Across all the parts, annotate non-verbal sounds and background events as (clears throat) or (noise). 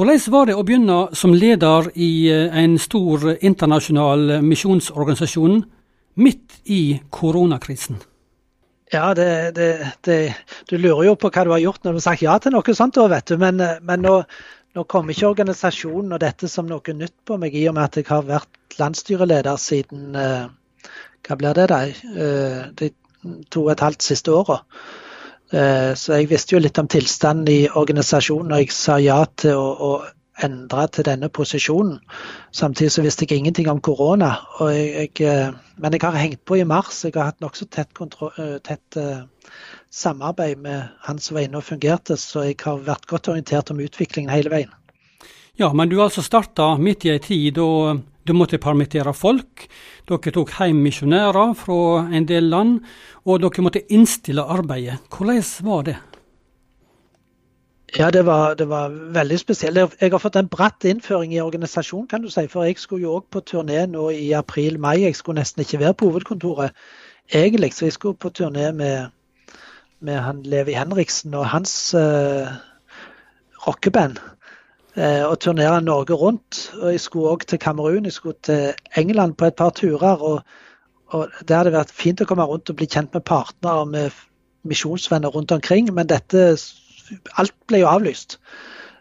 Hvordan var det å begynne som leder i eh, en stor internasjonal misjonsorganisasjon midt i koronakrisen? Ja, det, det, det, Du lurer jo på hva du har gjort når du har sagt ja til noe sånt. vet du. Men, men nå, nå kom ikke organisasjonen og dette som noe nytt på meg, i og med at jeg har vært landsstyreleder siden eh, Hva blir det, da? Eh, de to og et halvt siste åra. Eh, så jeg visste jo litt om tilstanden i organisasjonen og jeg sa ja til å, å endre til denne posisjonen. Samtidig så visste jeg ingenting om korona. Jeg, jeg, eh, men jeg har hengt på i mars. Jeg har hatt nokså tett, kontro, tett uh, samarbeid med han som var inne og fungerte, så jeg har vært godt orientert om utviklingen hele veien. Ja, men du altså starta midt i ei tid da du måtte permittere folk. Dere tok hjem misjonærer fra en del land, og dere måtte innstille arbeidet. Hvordan var det? Ja, det var, det var, veldig spesielt. Jeg har fått en bratt innføring i organisasjonen, kan du si. For jeg skulle jo òg på turné nå i april-mai. Jeg skulle nesten ikke være på hovedkontoret egentlig, så jeg skulle på turné med, med han Levi Henriksen og hans uh, rockeband. Uh, og turnere Norge rundt. Og jeg skulle òg til Kamerun, jeg skulle til England på et par turer. og og Det hadde vært fint å komme rundt og bli kjent med partnere og med misjonsvenner rundt omkring, men dette alt ble jo avlyst.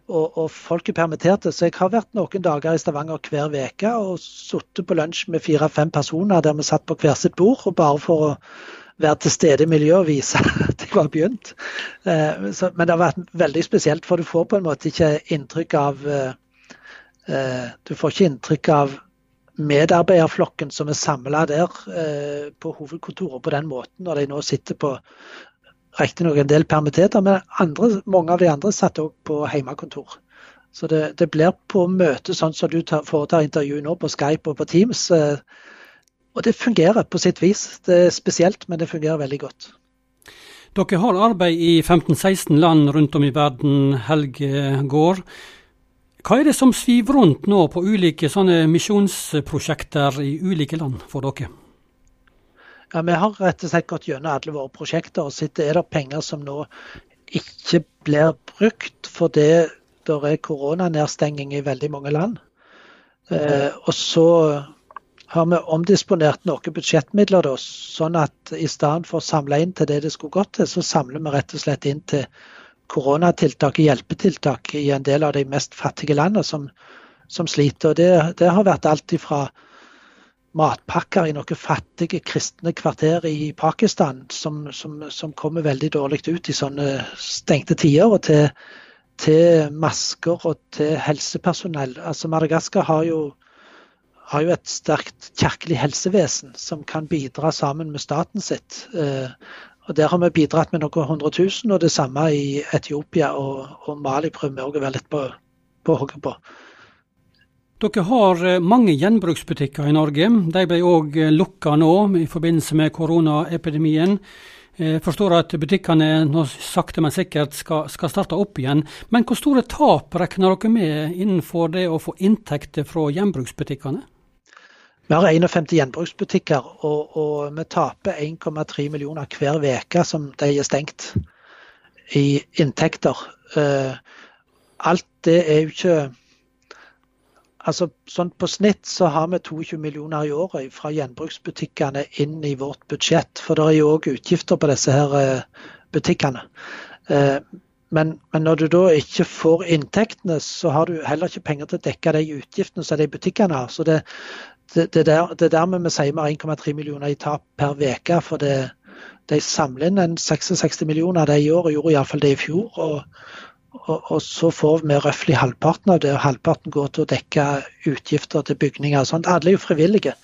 Og, og, folk er permitterte. Så jeg har vært noen dager i Stavanger hver uke og sittet på lunsj med fire-fem personer der vi satt på hver sitt bord, og bare for å være til stede i miljøet og vise (laughs) at jeg var begynt. Eh, men det har vært veldig spesielt, for du får på en måte ikke inntrykk av eh, eh Du får ikke inntrykk av medarbeiderflokken som er samla der på hovedkontoret på den måten, når de nå sitter på riktignok en del permitterte, men andre, mange av de andre satt òg på hjemmekontor. Så det, det, blir på møte sånn som du tar, foretar intervju nå på Skype og på Teams. Og det fungerer på sitt vis. Det er spesielt, men det fungerer veldig godt. Dere har arbeid i 15-16 land rundt om i verden, Helge Gård. Hva er det som sviver rundt nå på ulike sånne misjonsprosjekter i ulike land for dere? Ja, Vi har rett og slett gått gjennom alle våre prosjekter og sett er det penger som nå ikke blir brukt fordi det er koronanedstenging i veldig mange land. Eh, og så har vi omdisponert noen budsjettmidler, da, sånn at i stedet for å samle inn til det det skulle gått til, så samler vi rett og slett inn til koronatiltak og hjelpetiltak i en del av de mest fattige landene som, som sliter. Og det, det, har vært alt fra matpakker i noen fattige kristne kvarter i Pakistan som, som, som, kommer veldig dårlig ut i sånne stengte tider, og til, til masker og til helsepersonell. Altså Madagaskar har jo, har jo et sterkt kirkelig helsevesen som kan bidra sammen med staten sitt. Eh, og Der har vi bidratt med noen hundre tusen, og det samme i Etiopia og, og Mali prøver vi òg å være litt på, på hogget på. Dere har eh, mange gjenbruksbutikker i Norge. De ble òg eh, lukka nå i forbindelse med koronaepidemien. Jeg forstår at butikkene nå sakte, men sikkert skal, skal, starte opp igjen. Men hvor store tap regner dere med innenfor det å få inntekter fra gjenbruksbutikkene? Vi har 51 gjenbruksbutikker, og, og vi taper 1,3 millioner hver uke som de er stengt i inntekter. Uh, alt det er jo ikke Altså, sånn På snitt så har vi 22 millioner i året fra gjenbruksbutikkene inn i vårt budsjett. For det er jo òg utgifter på disse her uh, butikkene. Uh, men, men, når du da ikke får inntektene, så har du heller ikke penger til å dekke de utgiftene som de butikkene har. Så det, det, det, der, dermed vi sier vi har 1,3 millioner i tap per uke. For det, de samler inn en 66 millioner det i år, og gjorde iallfall det i fjor. Og, og, og så får vi røftlig halvparten av det, og halvparten går til å dekke utgifter til bygninger. og sånt. Alle er jo frivillige,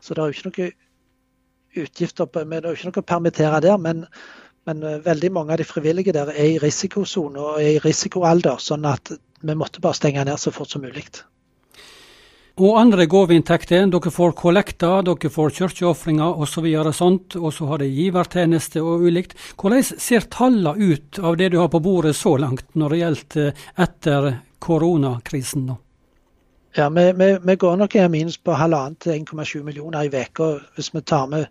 så det er jo ikke noe utgifter på, men det er jo ikke noe å permittere der. men men eh, veldig mange av de frivillige der er i risikosone og er i risikoalder, sånn at vi måtte bare stenge ned så fort som mulig. Og andre gaveinntekter. Dere får kollekter, dere får kirkeofringer osv. Og, sånt, og så har de givertjeneste og ulikt. Hvordan ser tallene ut av det du har på bordet så langt, når det gjelder eh, etter koronakrisen? nå? Ja, vi, vi, vi, går nok i minus på halvannen til 1,7 millioner i uka hvis vi tar med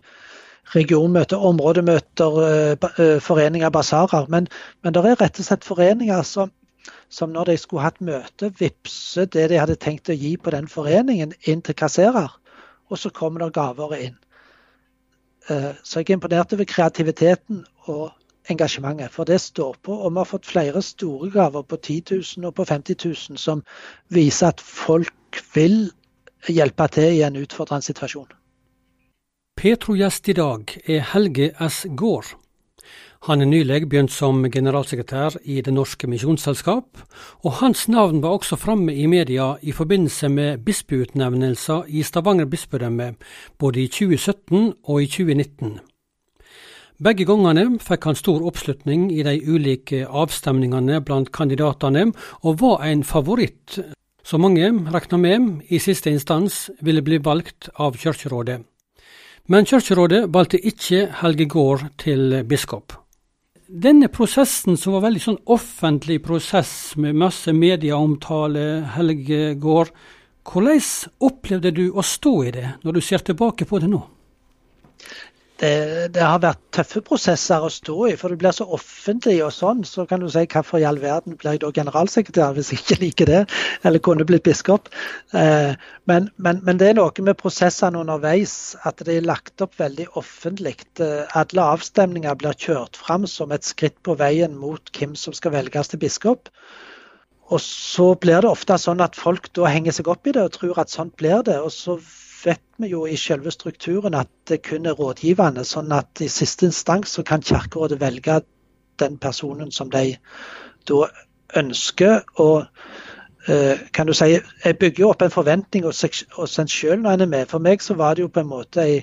regionmøter, områdemøter, eh, eh, foreninger, basarer. Men, men det er rett og slett foreninger som som når de skulle hatt møte, vippse det de hadde tenkt å gi på den foreningen, inn til kasserer. Og så kommer det gaver inn. Eh, så jeg er imponert over kreativiteten og engasjementet. For det står på. Og vi har fått flere store gaver på 10 000 og på 50 000 som viser at folk vil hjelpe til i en utfordrende situasjon. Petro-gjest i dag er Helge S. Gaard. Han er nylig begynt som generalsekretær i Det Norske Misjonsselskap, og hans navn var også framme i media i forbindelse med bispeutnevnelser i Stavanger bispedømme, både i 2017 og i 2019. Begge gangene fikk han stor oppslutning i de ulike avstemningene blant kandidatene, og var en favoritt, som mange regna med i siste instans ville bli valgt av Kirkerådet. Men Kirkerådet valgte ikke Helge Gaard til biskop. Denne prosessen, som var veldig sånn offentlig prosess med masse medieomtale, Helge Gaard, hvordan opplevde du å stå i det, når du ser tilbake på det nå? Det, det, har vært tøffe prosesser å stå i, for det blir så offentlig og sånn. Så kan du si hvorfor i all verden blir jeg da generalsekretær hvis jeg ikke liker det, eller kunne blitt biskop. Eh, men, men, men, det er noe med prosessene underveis, at det er lagt opp veldig offentlig. Eh, alle avstemninger blir kjørt fram som et skritt på veien mot hvem som skal velges til biskop. Og så blir det ofte sånn at folk da henger seg opp i det og tror at sånn blir det. og så vet vi jo i selve strukturen at det kun er rådgivende. Sånn at i siste instans så kan Kirkerådet velge den personen som de da ønsker. Og eh, kan du si, jeg bygger jo opp en forventning hos en sjøl når en er med. For meg så var det jo på en måte ei,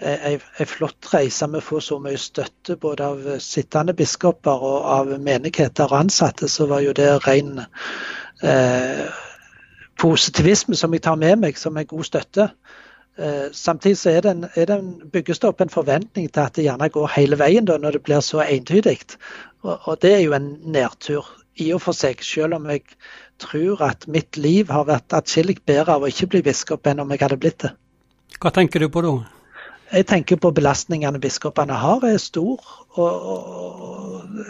ei flott reise med å få så mye støtte både av sittende biskoper og av menigheter og ansatte. Så var jo det ren eh, positivisme som jeg tar med meg som en god støtte. Eh, samtidig så er det, en, er det en, bygges det opp en forventning til at det gjerne går hele veien da, når det blir så entydig. Og, og, det er jo en nedtur i og for seg, selv om jeg tror at mitt liv har vært atskillig bedre av å ikke bli biskop enn om jeg hadde blitt det. Hva tenker du på da? Jeg tenker på belastningene biskopene har, er stor og, og,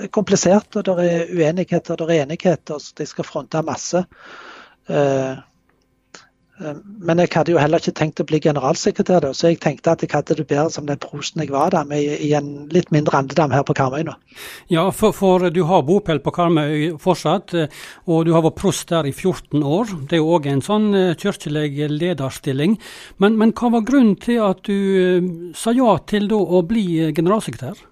og komplisert. og Det er uenigheter, det er enigheter, så de skal fronte masse. Eh, eh, men jeg hadde jo heller ikke tenkt å bli generalsekretær, da, så jeg tenkte at jeg hadde det bedre som den prosten jeg var da, med i en litt mindre andedam her på Karmøy nå. Ja, for, for du har bopel på Karmøy fortsatt, eh, og du har vært prost der i 14 år. Det er jo òg en sånn kirkelig lederstilling. Men, men, hva var grunnen til at du sa ja til da å bli generalsekretær?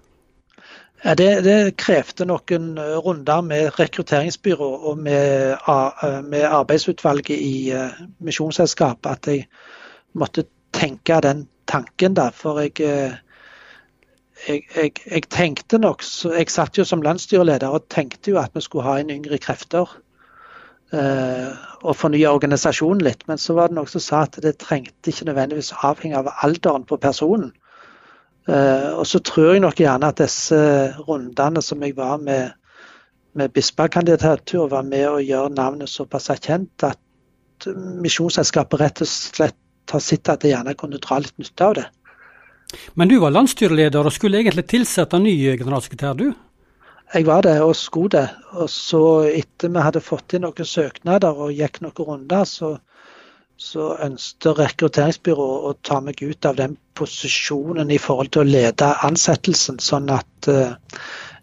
Det, det, krevde noen eh, runder med rekrutteringsbyrå og med, eh, med arbeidsutvalget i uh, Misjonsselskapet at jeg måtte tenke den tanken, da. For jeg, jeg, jeg, jeg tenkte nok Jeg satt jo som landsstyreleder og tenkte jo at vi skulle ha inn yngre krefter. Og fornye organisasjonen litt. Men så var det noen som sa at det trengte ikke nødvendigvis avhenge av alderen på personen. Eh, og så tror jeg nok gjerne at disse rundene som jeg var med, med bispekandidatur, var med å gjøre navnet såpass kjent at Misjonsselskapet rett og slett har sett at jeg gjerne kunne dra litt nytte av det. Men du var landstyreleder og skulle egentlig tilsette ny generalsekretær, du? Jeg var det, og skulle det. Og så etter vi hadde fått inn noen søknader og gikk noen runder, så så ønsket rekrutteringsbyrået å ta meg ut av den posisjonen i forhold til å lede ansettelsen. Sånn at uh,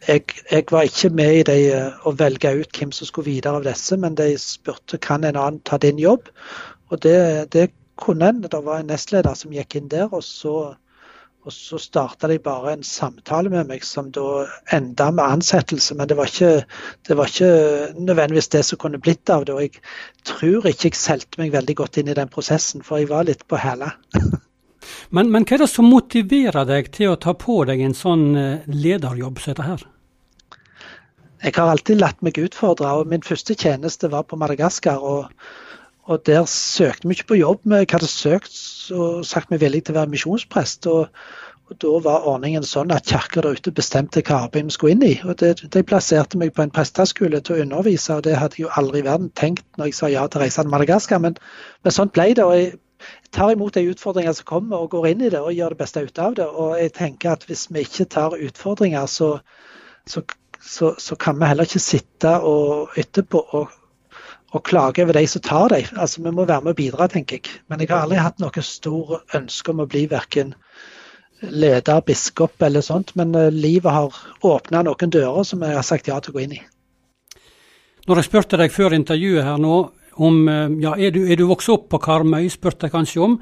jeg, jeg, var ikke med i det uh, å velge ut hvem som skulle videre av disse, men de spurte kan en annen ta din jobb. Og det, det kunne en. Det var en nestleder som gikk inn der. og så og så starta de bare en samtale med meg som da enda med ansettelse. Men det var, ikke, det var ikke nødvendigvis det som kunne blitt av det. Og jeg tror ikke jeg solgte meg veldig godt inn i den prosessen, for jeg var litt på hæla. (laughs) men, men hva er det som motiverer deg til å ta på deg en sånn eh, lederjobb som dette her? Jeg har alltid latt meg utfordre, og min første tjeneste var på Madagaskar. og og der søkte vi ikke på jobb. Vi hadde søkt og sagt vi villige til å være misjonsprest. Og, og, da var ordningen sånn at kirka der ute bestemte hva arbeid vi skulle inn i. Og det, De plasserte meg på en presteskole til å undervise, og det hadde jeg jo aldri i verden tenkt når jeg sa ja til å reise til Madagaskar. Men, men sånn ble det. og jeg tar imot de utfordringene som kommer og går inn i det og gjør det beste ut av det. Og jeg tenker at hvis vi ikke tar utfordringer, så, så så, så, kan vi heller ikke sitte og etterpå og, og klage over de som tar dem. Altså, vi må være med og bidra, tenker jeg. Men jeg har aldri hatt noe stor ønske om å bli verken leder, biskop eller sånt. Men uh, livet har åpna noen dører som jeg har sagt ja til å gå inn i. Når jeg spurte deg før intervjuet her nå om uh, ja, er du, er du vokst opp på Karmøy, spurte jeg kanskje om.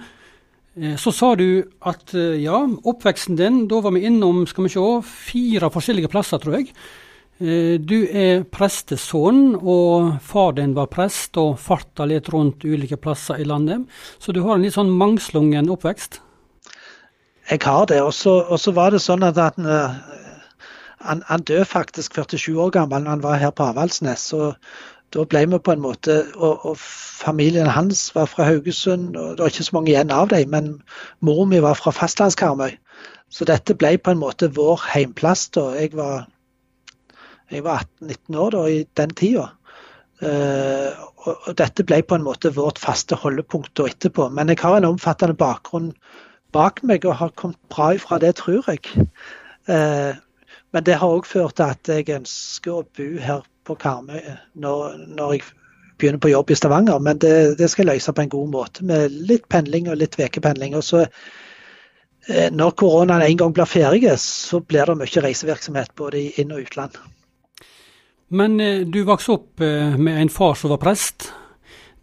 Eh, så sa du at ja, oppveksten din, da var vi innom skal vi se, fire forskjellige plasser, tror jeg. Du er prestesønn, og far din var prest og farta litt rundt ulike plasser i landet. Så du har en litt sånn mangslungen oppvekst? Jeg har det. Og så var det sånn at han, han, han døde faktisk 47 år gammel når han var her på Avaldsnes. Så da ble vi på en måte og, og, familien hans var fra Haugesund, og det var ikke så mange igjen av dem. Men mor mi var fra fastlandskarmøy. Så dette ble på en måte vår heimplass da. Jeg var, jeg var 18-19 år da, i den tida. Og, og, dette ble på en måte vårt faste holdepunkt da etterpå. Men jeg har en omfattende bakgrunn bak meg og har kommet bra ifra det, tror jeg. Eh, men det har òg ført til at jeg ønsker å bo her på Karmøy når, når, jeg begynner på jobb i Stavanger. Men det, det, skal jeg løse på en god måte, med litt pendling og litt ukependling. Og så eh, når koronaen en gang blir ferdig, så blir det mye reisevirksomhet både i inn- og utland. Men eh, du vokste opp med en far som var prest.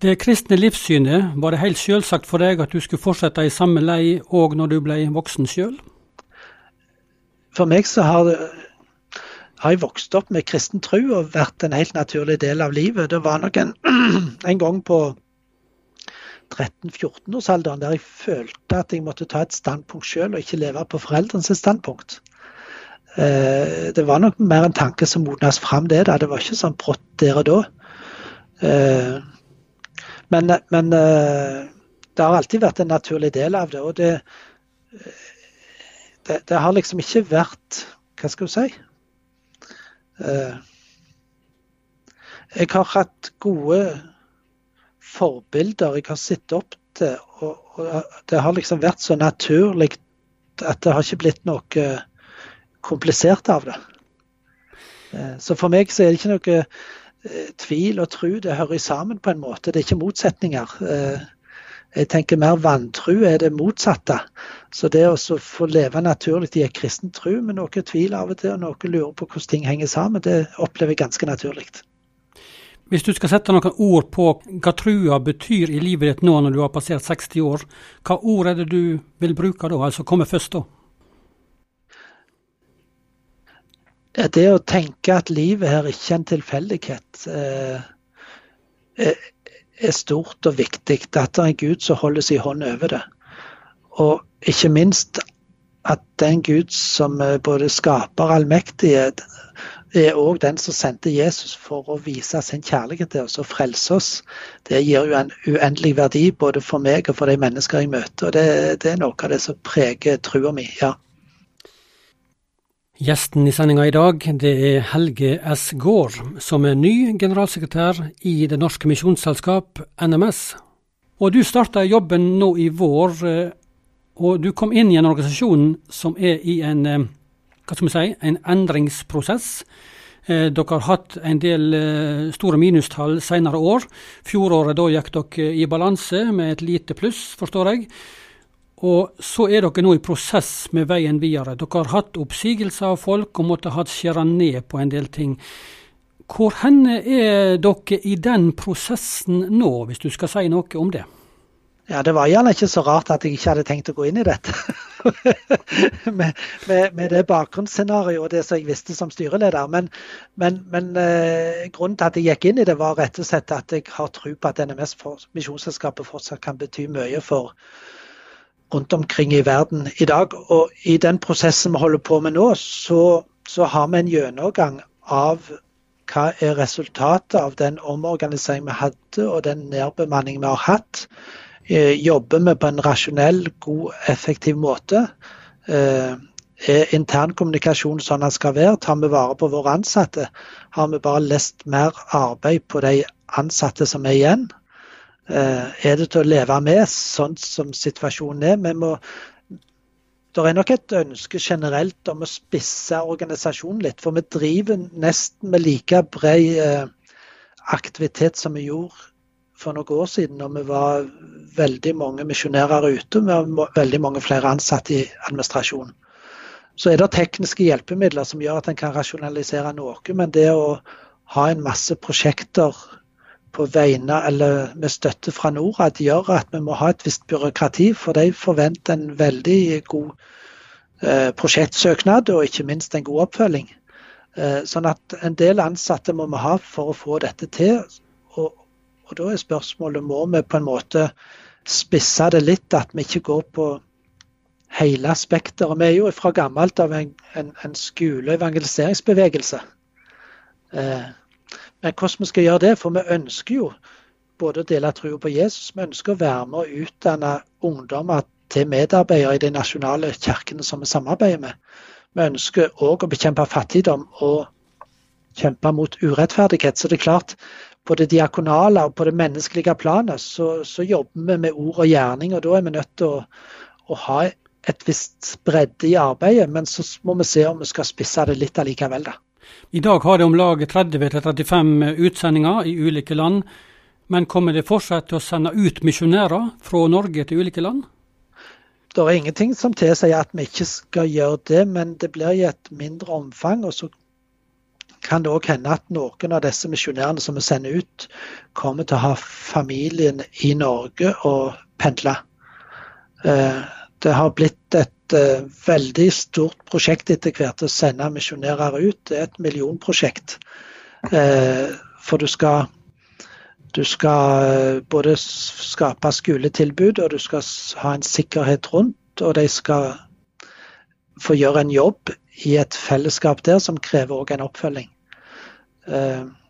Det kristne livssynet, var det helt selvsagt for deg at du skulle fortsette i samme lei òg når du ble voksen sjøl? For meg så har, har, jeg vokst opp med kristen tro og vært en helt naturlig del av livet. Det var nok en, (clears throat) en gang på 13-14-årsalderen der jeg følte at jeg måtte ta et standpunkt sjøl og ikke leve på foreldrenes standpunkt. Eh, det var nok mer en tanke som modnes fram det. da. Det var ikke sånn brått der og da. Eh, men, men, eh, det har alltid vært en naturlig del av det. Og det, det, det har liksom ikke vært Hva skal du si? Jeg har hatt gode forbilder jeg har sett opp til. Og, og det har liksom vært så naturlig at det har ikke blitt noe komplisert av det. Eh, så for meg så er det ikke noe Eh, tvil og tro det hører sammen på en måte. Det er ikke motsetninger. Eh, jeg tenker mer vantro er det motsatte. Så det å få leve naturlig i en kristen tro med noe tvil av og til, og noe lurer på hvordan ting henger sammen, det opplever jeg ganske naturlig. Hvis du skal sette noen ord på hva trua betyr i livet ditt nå når du har passert 60 år, hva ord er det du vil bruke da, altså komme først da? Det å tenke at livet her ikke er en tilfeldighet, eh, er stort og viktig. At det er en Gud som holder sin hånd over det. Og ikke minst at den Gud som både skaper allmektighet, er òg den som sendte Jesus for å vise sin kjærlighet til oss og frelse oss. Det gir jo en uendelig verdi både for meg og for de mennesker jeg møter. og Det, det er noe av det som preger trua mi. ja. Gjesten i sendinga i dag det er Helge S. Gaard, som er ny generalsekretær i Det norske misjonsselskap, NMS. Og Du starta jobben nå i vår, eh, og du kom inn i en organisasjon som er i en, eh, hva skal si, en endringsprosess. Eh, dere har hatt en del store minustall senere år. Fjoråret da gikk dere i balanse med et lite pluss, forstår jeg. Og så er dere nå i prosess med veien videre. Dere har hatt oppsigelser av folk og måtte ha skjære ned på en del ting. Hvor henne er dere i den prosessen nå, hvis du skal si noe om det? Ja, Det var gjerne ikke så rart at jeg ikke hadde tenkt å gå inn i dette. (laughs) med, med, med, det bakgrunnsscenarioet og det som jeg visste som styreleder. Men, men, men eh, grunnen til at jeg gikk inn i det, var rett og slett at jeg har tro på at NMS, misjonsselskapet, fortsatt kan bety mye for, rundt omkring i verden i dag. Og i den prosessen vi holder på med nå, så, så har vi en gjennomgang av hva er resultatet av den omorganiseringen vi hadde og den nedbemanningen vi har hatt. Eh, jobber vi på en rasjonell, god, effektiv måte? Er er internkommunikasjon sånn den skal være? Tar vi vare på våre ansatte? Har vi bare lest mer arbeid på de ansatte som er igjen? Eh, er det til å leve med, sånn som situasjonen er. Vi må, det er nok et ønske generelt om å spisse organisasjonen litt. For vi driver nesten med like bred eh, aktivitet som vi gjorde for noen år siden, når vi var veldig mange misjonærer ute. Har veldig mange flere ansatte i administrasjonen. Så er det tekniske hjelpemidler som gjør at en kan rasjonalisere noe. Men det å ha en masse prosjekter på vegne eller med støtte fra Norad gjør at vi må ha et visst byråkrati, for de forventer en veldig god eh, prosjektsøknad og ikke minst en god oppfølging. Eh, sånn at en del ansatte må vi ha for å få dette til. Og, og da er spørsmålet må vi på en måte spisse det litt, at vi ikke går på hele spekteret. Vi er jo fra gammelt av en, en, en skole- evangeliseringsbevegelse. Eh, men hvordan vi skal gjøre det, for vi ønsker jo både å dele troa på Jesus, vi ønsker å være med å utdanne ungdommer til medarbeidere i de nasjonale kirkene som vi samarbeider med. Vi ønsker òg å bekjempe fattigdom og kjempe mot urettferdighet. Så det er klart, på det diakonale og på det menneskelige planet så, så jobber vi med ord og gjerning. Og da er vi nødt til å, å ha et visst bredde i arbeidet, men så må vi se om vi skal spisse det litt allikevel, da. I dag har det om lag 30-35 utsendinger i ulike land. Men kommer det fortsatt til å sende ut misjonærer fra Norge til ulike land? Det er ingenting som tilsier at vi ikke skal gjøre det, men det blir i et mindre omfang. og så kan det òg hende at noen av disse misjonærene som vi sender ut, kommer til å ha familien i Norge og pendle. Eh, det har blitt et uh, veldig stort prosjekt etter hvert å sende misjonærer ut. Det er et millionprosjekt. Uh, for du skal, du skal uh, både skape skoletilbud og du skal ha en sikkerhet rundt. Og de skal få gjøre en jobb i et fellesskap der som krever òg en oppfølging.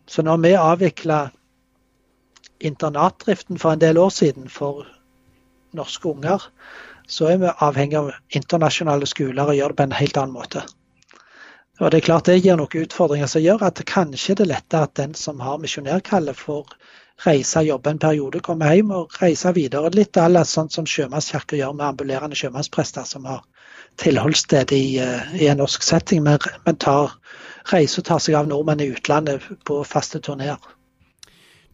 Så når vi avvikla internatdriften for en del år siden for norske unger, så er vi avhengig av internasjonale skoler og gjør det på en helt annen måte. Og Det er klart det gir noen utfordringer som gjør at kanskje det er lettere at den som har misjonærkallet, får reise og jobbe en periode, komme hjem og reise videre. Litt à sånn som Sjømannskirken gjør med ambulerende sjømannsprester som har tilholdssted i, eh, i, en norsk setting, men, men tar, reiser og tar seg av nordmenn i utlandet på faste turneer.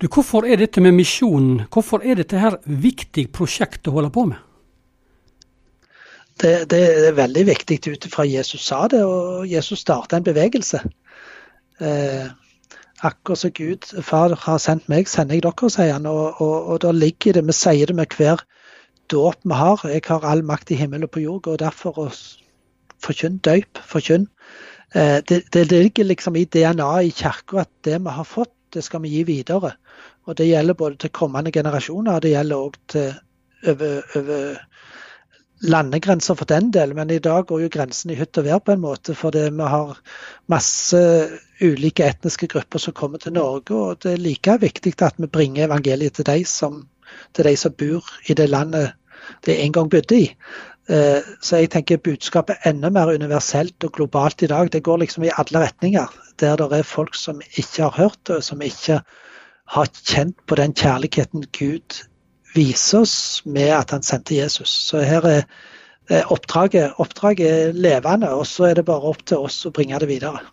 Hvorfor er dette med misjonen, hvorfor er dette her viktig prosjekt å holde på med? Det, det, er veldig viktig ut ifra Jesus sa det, og Jesus starta en bevegelse. Eh, akkurat som Gud, far har sendt meg, sender jeg dere, sier han. Og, og, og da ligger det, vi sier det med hver dåp vi har. Jeg har all makt i himmel og på jord, og derfor forkynn, døyp, forkynn. Eh, det, det, ligger liksom i DNA-et i kirka at det vi har fått, det skal vi gi videre. Og Det gjelder både til kommende generasjoner, og det gjelder òg til over, over landegrenser for den del, men i dag går jo grensen i hytt og vær på en måte. Fordi vi har masse ulike etniske grupper som kommer til Norge. Og det er like viktig at vi bringer evangeliet til de som, som bor i det landet de en gang bodde i. Eh, så jeg tenker budskapet er enda mer universelt og globalt i dag. Det går liksom i alle retninger. Der det er folk som ikke har hørt det, og som ikke har kjent på den kjærligheten Gud vise oss med at han sendte Jesus. Så her er oppdraget, oppdraget er levende, og så er det bare opp til oss å bringe det videre.